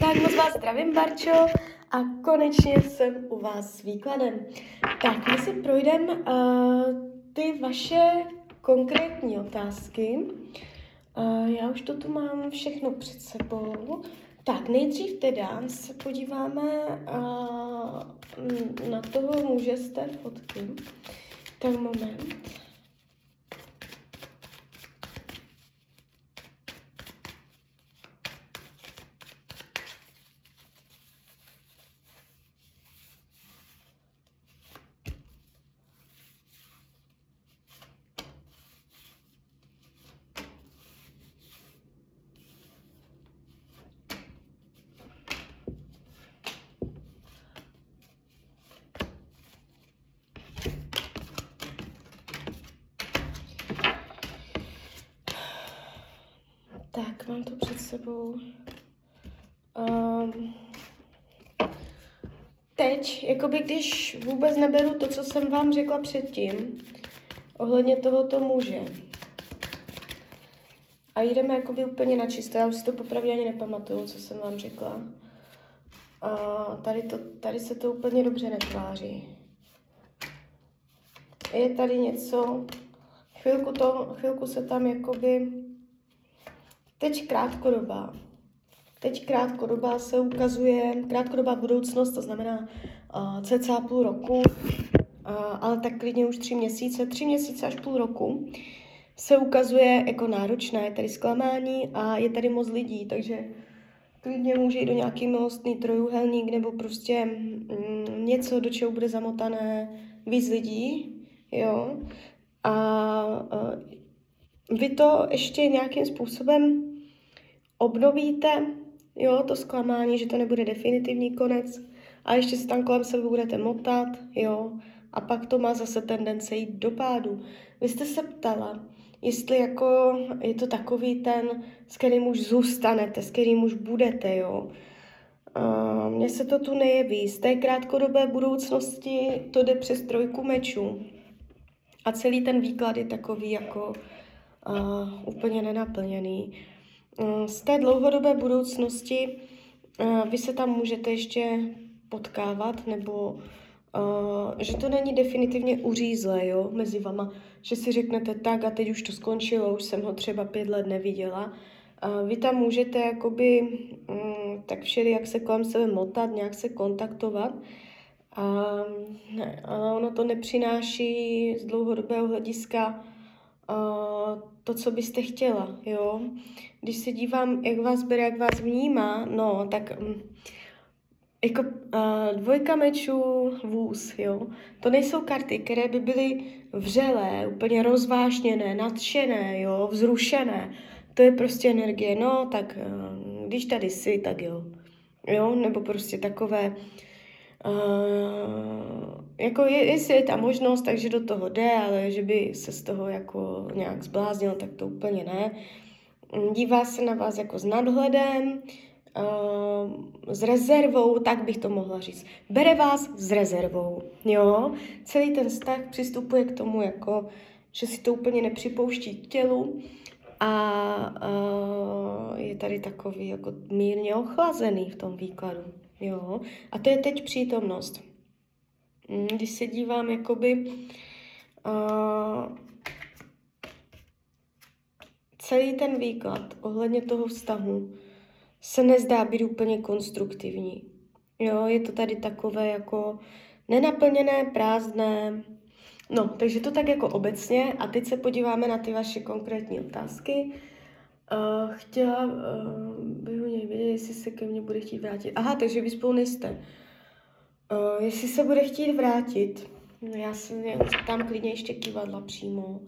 Tak moc vás zdravím, Barčo, a konečně jsem u vás s výkladem. Tak, my si projdeme uh, ty vaše konkrétní otázky. Uh, já už to tu mám všechno před sebou. Tak, nejdřív teda se podíváme uh, na toho muže z té fotky. Tak moment. Tak, mám to před sebou. Um, teď, jakoby když vůbec neberu to, co jsem vám řekla předtím, ohledně tohoto muže, a jdeme jakoby úplně na čisto, já už si to popravdě ani nepamatuju, co jsem vám řekla. A tady, to, tady se to úplně dobře netváří. Je tady něco, chvilku, to, chvilku se tam jakoby Teď krátkodobá. Teď krátkodobá se ukazuje, krátkodobá budoucnost, to znamená uh, cca půl roku, uh, ale tak klidně už tři měsíce, tři měsíce až půl roku, se ukazuje jako náročné, je tady zklamání a je tady moc lidí, takže klidně může jít do nějaký milostný trojuhelník nebo prostě mm, něco, do čeho bude zamotané víc lidí, jo. A uh, vy to ještě nějakým způsobem obnovíte, jo, to zklamání, že to nebude definitivní konec a ještě se tam kolem sebe budete motat, jo, a pak to má zase tendence jít do pádu. Vy jste se ptala, jestli jako je to takový ten, s kterým už zůstanete, s kterým už budete, jo. Mně se to tu nejeví. Z té krátkodobé budoucnosti to jde přes trojku mečů. A celý ten výklad je takový jako uh, úplně nenaplněný. Eh, z té dlouhodobé budoucnosti eh, vy se tam můžete ještě potkávat, nebo uh, že to není definitivně uřízlé jo, mezi vama, že si řeknete tak a teď už to skončilo, už jsem ho třeba pět let neviděla. Vy tam můžete jakoby um, tak všeli, jak se kolem sebe motat, nějak se kontaktovat, a, ale ono to nepřináší z dlouhodobého hlediska to, co byste chtěla, jo. Když se dívám, jak vás bere, jak vás vnímá, no, tak um, jako uh, dvojka mečů, vůz, jo. To nejsou karty, které by byly vřelé, úplně rozvášněné, nadšené, jo, vzrušené. To je prostě energie, no, tak uh, když tady jsi, tak jo. Jo, nebo prostě takové, Uh, jako je, jestli je ta možnost, takže do toho jde, ale že by se z toho jako nějak zbláznil, tak to úplně ne. Dívá se na vás jako s nadhledem, uh, s rezervou, tak bych to mohla říct. Bere vás s rezervou, jo. Celý ten vztah přistupuje k tomu jako, že si to úplně nepřipouští k tělu a uh, je tady takový jako mírně ochlazený v tom výkladu. Jo, a to je teď přítomnost. Mm, když se dívám jakoby uh, celý ten výklad ohledně toho vztahu se nezdá být úplně konstruktivní. Jo, je to tady takové jako nenaplněné, prázdné. No, takže to tak jako obecně a teď se podíváme na ty vaše konkrétní otázky. Uh, chtěla uh, bych u něj vědět, jestli se ke mně bude chtít vrátit. Aha, takže vy spolu nejste. Uh, jestli se bude chtít vrátit, no já se tam klidně ještě kývadla přímo.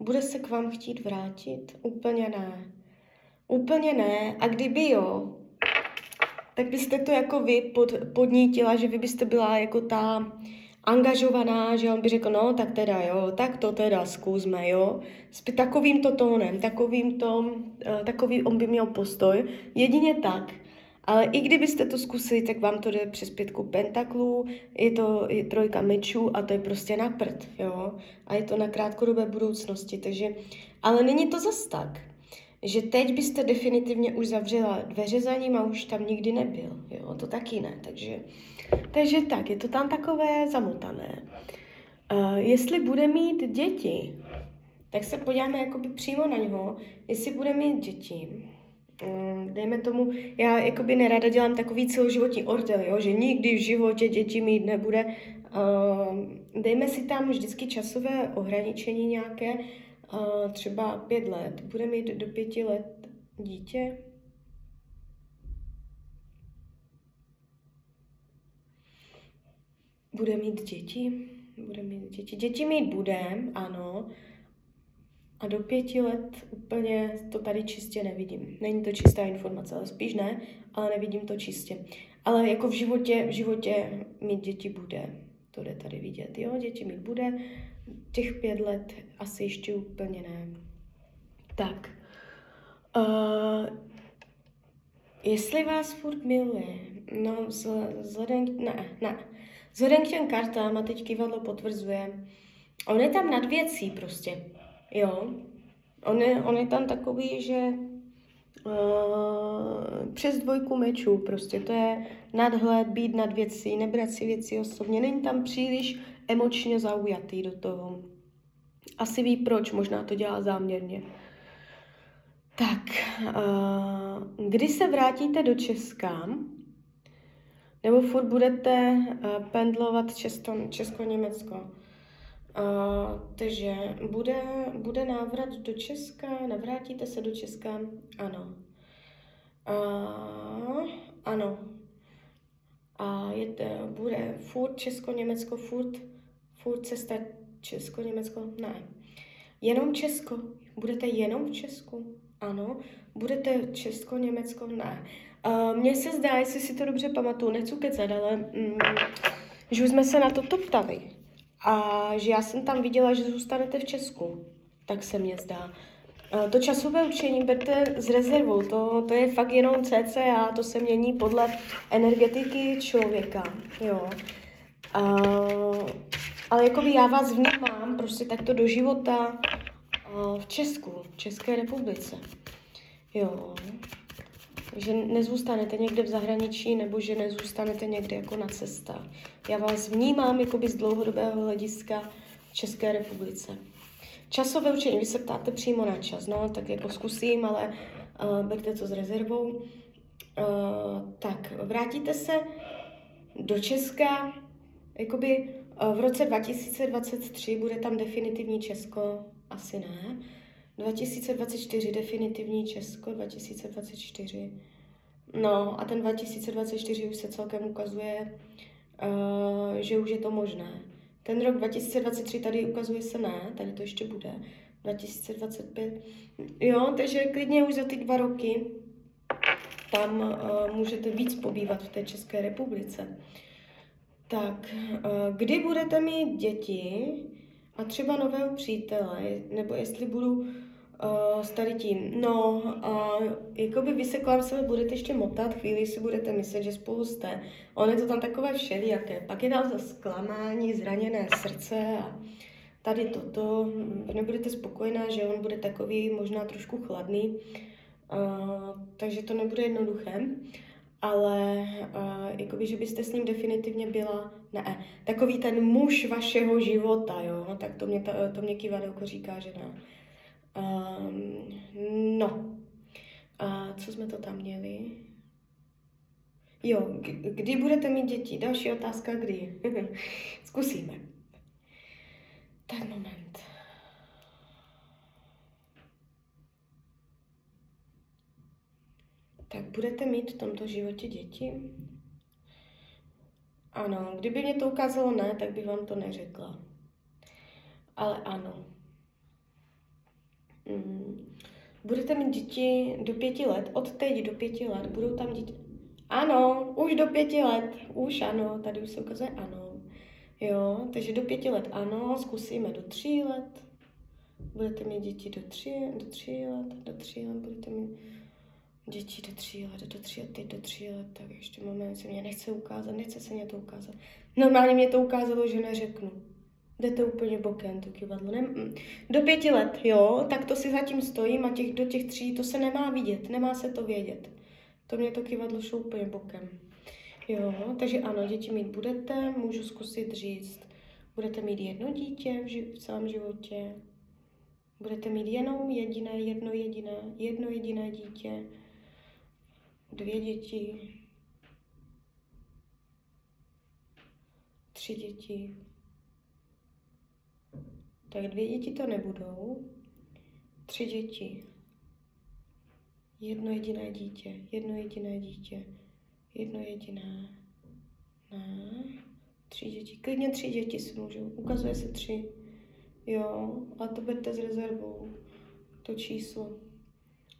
Bude se k vám chtít vrátit? Úplně ne. Úplně ne. A kdyby jo, tak byste to jako vy pod, podnítila, že vy byste byla jako ta angažovaná, že on by řekl, no tak teda jo, tak to teda zkusme, jo. S takovým to tónem, takovým to, eh, takový on by měl postoj, jedině tak. Ale i kdybyste to zkusili, tak vám to jde přes pětku pentaklů, je to je trojka mečů a to je prostě na prd, jo. A je to na krátkodobé budoucnosti, takže, ale není to zas tak. Že teď byste definitivně už zavřela dveře za ním a už tam nikdy nebyl. Jo, to taky ne. Takže, takže tak, je to tam takové zamotané. Uh, jestli bude mít děti, tak se podíváme jakoby přímo na něho, jestli bude mít děti. Um, dejme tomu, já jakoby nerada dělám takový celoživotní ortel, jo, že nikdy v životě děti mít nebude. Uh, dejme si tam vždycky časové ohraničení nějaké, třeba pět let. Bude mít do pěti let dítě. Bude mít děti bude mít děti. Děti mít budem, ano. A do pěti let úplně to tady čistě nevidím. Není to čistá informace, ale spíš ne, ale nevidím to čistě. Ale jako v životě, v životě mít děti bude. To jde tady vidět, jo, děti mít bude. Těch pět let asi ještě úplně ne. Tak. Uh, jestli vás furt miluje, no vzhledem, ne, ne, Vzhledem k těm kartám, a teď kývadlo potvrzuje, on je tam nad věcí prostě, jo. On je, on je tam takový, že uh, přes dvojku mečů prostě, to je nadhled, být nad věcí, nebrat si věci osobně, není tam příliš emočně zaujatý do toho. Asi ví proč, možná to dělá záměrně. Tak, uh, kdy se vrátíte do Česka, nebo furt budete pendlovat Česko, Česko-Německo. Uh, takže bude, bude návrat do Česka, navrátíte se do Česka? Ano. Uh, ano. A je, bude furt Česko-Německo, furt, furt cesta Česko-Německo? Ne. Jenom Česko. Budete jenom v Česku? Ano. Budete Česko-Německo? Ne. Uh, Mně se zdá, jestli si to dobře pamatuju, nechci kecat, ale mm, že už jsme se na to ptali. A že já jsem tam viděla, že zůstanete v Česku. Tak se mně zdá. Uh, to časové učení berte s rezervou, to, to je fakt jenom CCA, to se mění podle energetiky člověka. Jo. Uh, ale jakoby já vás vnímám prostě takto do života uh, v Česku, v České republice. Jo že nezůstanete někde v zahraničí nebo že nezůstanete někde jako na cestách. Já vás vnímám jakoby z dlouhodobého hlediska v České republice. Časové učení, vy se ptáte přímo na čas, no, tak jako zkusím, ale uh, berte to s rezervou. Uh, tak, vrátíte se do Česka, jakoby v roce 2023 bude tam definitivní Česko, asi ne. 2024 definitivní Česko, 2024. No a ten 2024 už se celkem ukazuje, uh, že už je to možné. Ten rok 2023 tady ukazuje se ne, tady to ještě bude. 2025. Jo, takže klidně už za ty dva roky tam uh, můžete víc pobývat v té České republice. Tak, uh, kdy budete mít děti a třeba nového přítele, nebo jestli budu uh, s tady tím. No, uh, jakoby vy se kolem sebe budete ještě motat, chvíli si budete myslet, že spolu jste. On je to tam takové všelijaké. Pak je tam za zklamání, zraněné srdce a tady toto. Vy nebudete spokojená, že on bude takový možná trošku chladný, uh, takže to nebude jednoduché. Ale uh, jakoby, že byste s ním definitivně byla, ne, takový ten muž vašeho života, jo, tak to mě, to, mě kývadelko říká, že ne. Um, no, a co jsme to tam měli? Jo, kdy budete mít děti? Další otázka, kdy? Zkusíme. Tak moment. Tak budete mít v tomto životě děti? Ano, kdyby mě to ukázalo ne, tak bych vám to neřekla. Ale ano. Mm. Budete mít děti do pěti let, od teď do pěti let, budou tam děti. Ano, už do pěti let, už ano, tady už se ukazuje ano. Jo, takže do pěti let ano, zkusíme do tří let. Budete mít děti do tří, do tří let, do tří let budete mít děti do tří let, do tří let, do tří let, tak ještě moment, se mě nechce ukázat, nechce se mě to ukázat. Normálně mě to ukázalo, že neřeknu. jdete úplně bokem, to kivadlo. Ne, do pěti let, jo, tak to si zatím stojím a těch, do těch tří to se nemá vidět, nemá se to vědět. To mě to kivadlo šlo úplně bokem. Jo, takže ano, děti mít budete, můžu zkusit říct, budete mít jedno dítě v, ži- v celém životě, budete mít jenom jediné, jedno jediné, jedno jediné dítě, dvě děti, tři děti. Tak dvě děti to nebudou, tři děti, jedno jediné dítě, jedno jediné dítě, jedno jediné, ne, tři děti, klidně tři děti si můžou, ukazuje se tři, jo, ale to berte s rezervou, to číslo.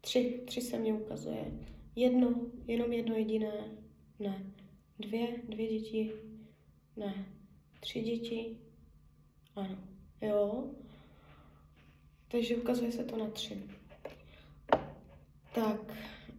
Tři, tři se mě ukazuje. Jedno, jenom jedno jediné, ne. Dvě, dvě děti, ne. Tři děti, ano. Jo. Takže ukazuje se to na tři. Tak,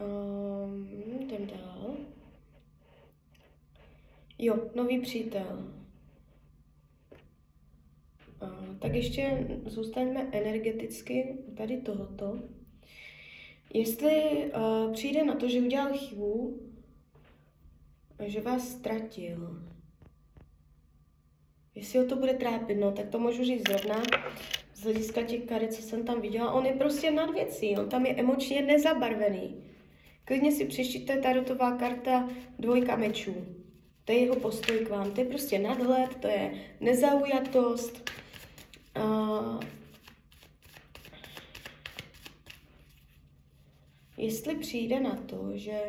um, jdem dál. Jo, nový přítel. Uh, tak ještě zůstaňme energeticky tady tohoto. Jestli uh, přijde na to, že udělal chybu, že vás ztratil, jestli ho to bude trápit, no, tak to můžu říct zrovna z hlediska těch karet, co jsem tam viděla. On je prostě nad věcí, on tam je emočně nezabarvený. Klidně si přečtěte tarotová karta dvojka mečů. To je jeho postoj k vám. To je prostě nadhled, to je nezaujatost. Uh, jestli přijde na to, že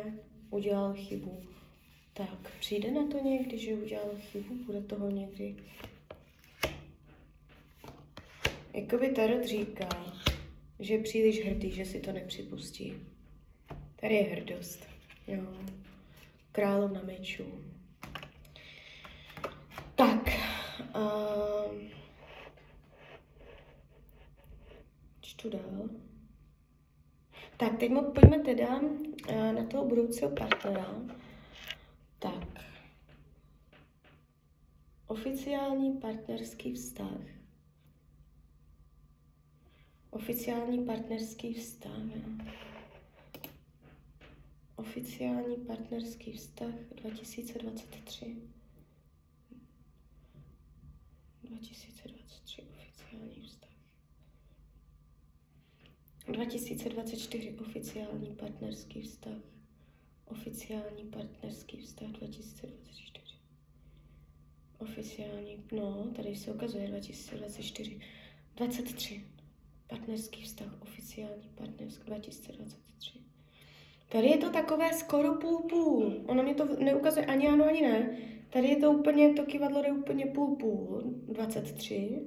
udělal chybu, tak přijde na to někdy, že udělal chybu, bude toho někdy. Jakoby Tarot říká, že je příliš hrdý, že si to nepřipustí. Tady je hrdost. Jo. Královna mečů. Tak. Um, čtu dál. Tak, teď mu pojďme teda uh, na toho budoucího partnera. Tak. Oficiální partnerský vztah. Oficiální partnerský vztah. Oficiální partnerský vztah 2023. 2023 oficiální vztah. 2024 oficiální partnerský vztah. Oficiální partnerský vztah 2024. Oficiální, no, tady se ukazuje 2024. 23. Partnerský vztah, oficiální partnerský 2023. Tady je to takové skoro půl půl. Ono mi to neukazuje ani ano, ani ne. Tady je to úplně, to kivadlo je úplně půl půl, 23.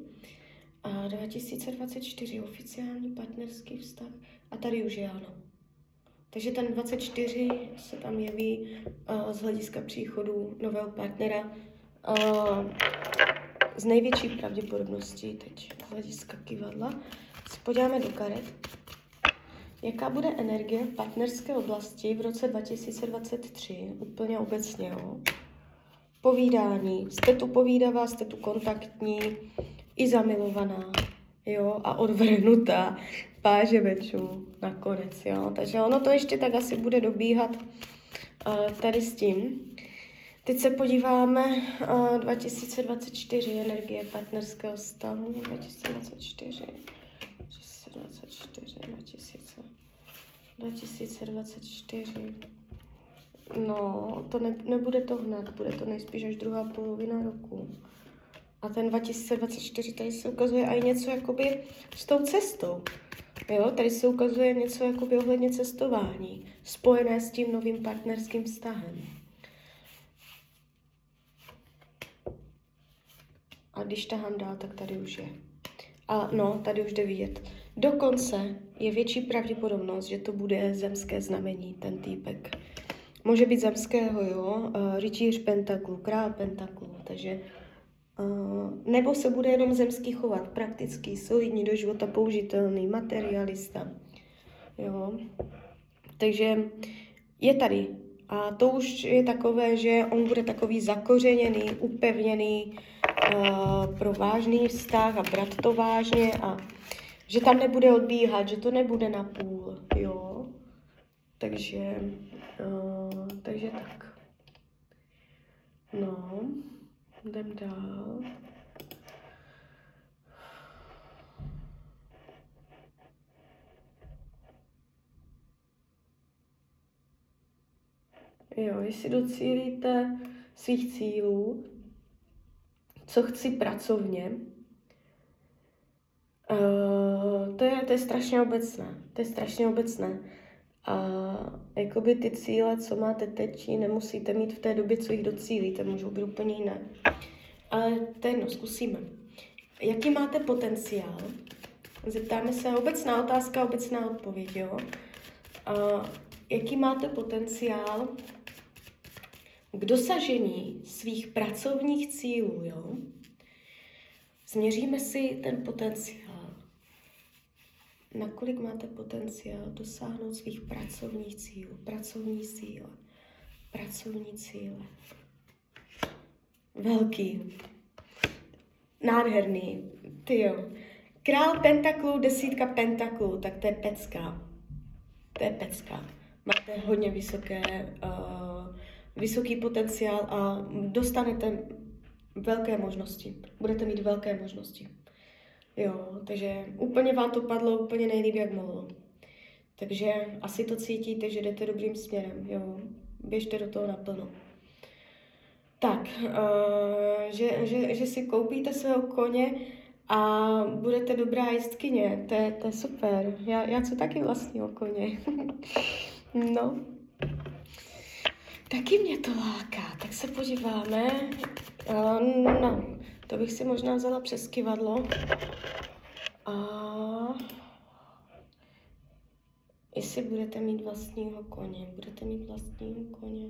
A 2024 oficiální partnerský vztah. A tady už je ano. Takže ten 24 se tam jeví uh, z hlediska příchodu nového partnera uh, z největší pravděpodobností teď z hlediska kivadla. Se podíváme do karet. Jaká bude energie v partnerské oblasti v roce 2023? Úplně obecně, jo. Povídání. Jste tu povídavá, jste tu kontaktní, i zamilovaná, jo, a odvrhnutá páže mečů nakonec, jo. Takže ono to ještě tak asi bude dobíhat uh, tady s tím. Teď se podíváme uh, 2024 energie partnerského stavu 2024. 2024, 2000, 2024. No, to ne, nebude to hned, bude to nejspíš až druhá polovina roku. A ten 2024 tady se ukazuje i něco jakoby s tou cestou. Jo, tady se ukazuje něco jakoby ohledně cestování, spojené s tím novým partnerským vztahem. A když tahám dál, tak tady už je. A no, tady už jde vidět. Dokonce je větší pravděpodobnost, že to bude zemské znamení, ten týpek. Může být zemského, jo, uh, rytíř pentaklu, král pentaklu, takže nebo se bude jenom zemský chovat, praktický, solidní, do života použitelný, materialista, jo. Takže je tady. A to už je takové, že on bude takový zakořeněný, upevněný, uh, pro vážný vztah a brat to vážně a že tam nebude odbíhat, že to nebude na půl, jo. Takže, uh, takže tak. No, jdem dál. Jo, jestli docílíte svých cílů, co chci pracovně, uh, to, je, to je strašně obecné. To je strašně obecné. A jakoby ty cíle, co máte teď, nemusíte mít v té době, co jich docílíte, můžou být úplně jiné. Ale to jedno, zkusíme. Jaký máte potenciál? Zeptáme se, obecná otázka, obecná odpověď, jo? A jaký máte potenciál k dosažení svých pracovních cílů, jo? Změříme si ten potenciál. Nakolik máte potenciál dosáhnout svých pracovních cílů, pracovní síla, pracovní cíle. Velký. Nádherný. Ty jo. Král pentaklů, desítka pentaklů, tak to je pecka. To je pecka. Máte hodně vysoké uh, vysoký potenciál a dostanete velké možnosti. Budete mít velké možnosti. Jo, takže úplně vám to padlo úplně nejlíp, jak mohlo. Takže asi to cítíte, že jdete dobrým směrem, jo. Běžte do toho naplno. Tak, uh, že, že, že si koupíte svého koně a budete dobrá jistkyně, to je, to je super. Já, já co taky vlastního koně. no. Taky mě to láká, tak se podíváme. Uh, no, to bych si možná vzala přes kivadlo. A jestli budete mít vlastního koně, budete mít vlastního koně.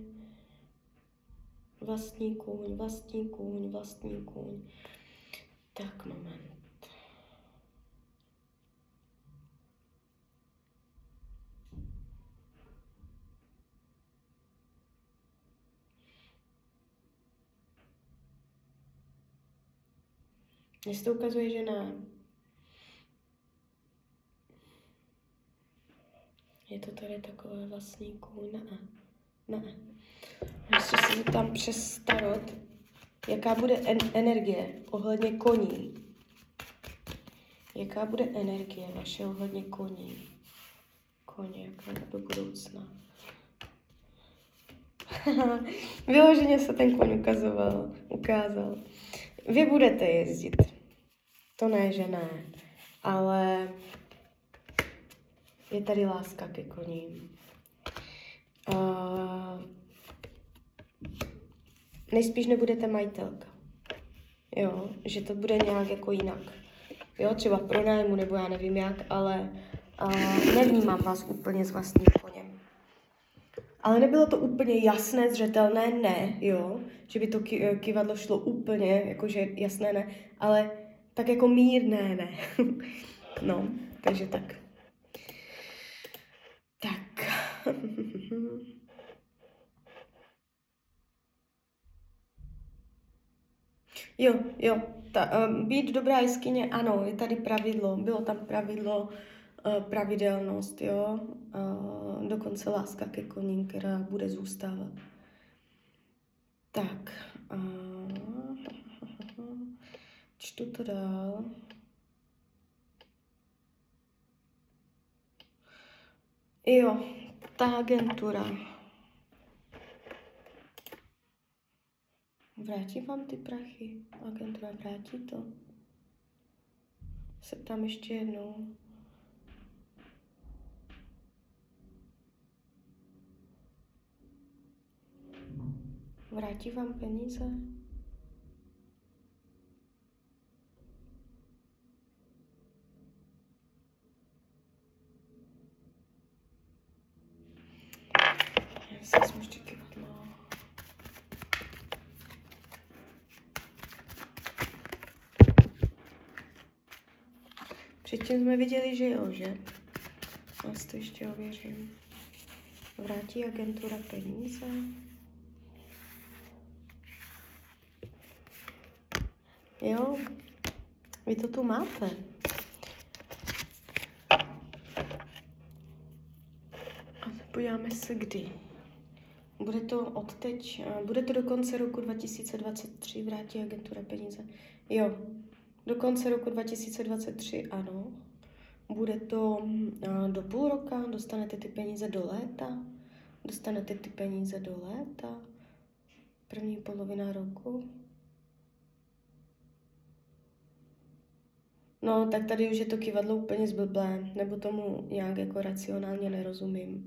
Vlastní kůň, vlastní kůň, vlastní kůň. Tak, moment. Mně se to ukazuje, že ne. Je to tady takové vlastní kůň? Ne. Ne. Ještě se zeptám přes starot, jaká bude en- energie ohledně koní. Jaká bude energie vaše ohledně koní? Koně, jaká do budoucna. Vyloženě se ten koň ukazoval, ukázal. Vy budete jezdit. To ne, že ne. Ale je tady láska ke koním. Uh, nejspíš nebudete majitelka. Jo, že to bude nějak jako jinak. Jo, třeba v pronájmu nebo já nevím jak, ale uh, nevnímám vás úplně s vlastním koněm. Ale nebylo to úplně jasné, zřetelné, ne, jo, že by to kivadlo šlo úplně, jakože jasné ne, ale tak jako mírné ne. no, takže tak. Tak. jo, jo, ta, uh, být dobrá jeskyně, ano, je tady pravidlo, bylo tam pravidlo, uh, pravidelnost, jo, uh, dokonce láska ke koním, která bude zůstávat. Tak, uh, čtu to dál. Jo, ta agentura. Vrátí vám ty prachy? Agentura vrátí to? Se tam ještě jednou. Vrátí vám peníze? Předtím jsme viděli, že jo, že? Vás to ještě ověřím. Vrátí agentura peníze? Jo, vy to tu máte. A podíváme se kdy. Bude to od teď, bude to do konce roku 2023, vrátí agentura peníze. Jo, do konce roku 2023, ano. Bude to do půl roka, dostanete ty peníze do léta, dostanete ty peníze do léta, první polovina roku. No, tak tady už je to kivadlo úplně zblblé, nebo tomu nějak jako racionálně nerozumím.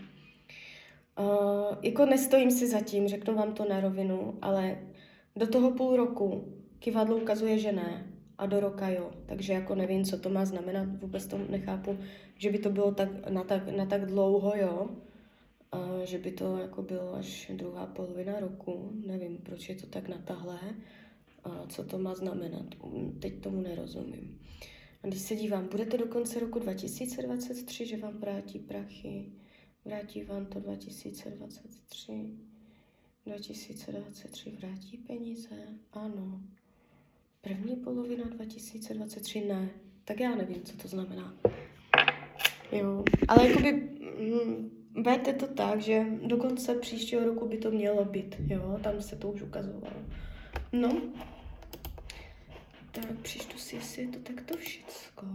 Uh, jako nestojím si za tím, řeknu vám to na rovinu, ale do toho půl roku kivadlo ukazuje, že ne a do roka jo. Takže jako nevím, co to má znamenat, vůbec to nechápu, že by to bylo tak, na, tak, na tak dlouho, jo. A že by to jako bylo až druhá polovina roku. Nevím, proč je to tak na tahle. A co to má znamenat. Teď tomu nerozumím. A když se dívám, bude to do konce roku 2023, že vám vrátí prachy. Vrátí vám to 2023. 2023 vrátí peníze? Ano. První polovina 2023 ne. Tak já nevím, co to znamená. Jo, ale jakoby mm, berte to tak, že do konce příštího roku by to mělo být, jo, tam se to už ukazovalo. No, tak přečtu si, jestli je to takto všecko.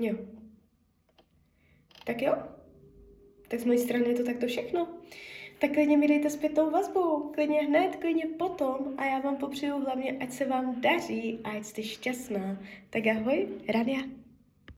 Jo. Tak jo. Tak z mojej strany je to takto všechno. Tak klidně mi dejte zpětnou vazbu, klidně hned, klidně potom a já vám popřeju hlavně, ať se vám daří a ať jste šťastná. Tak ahoj, Rania.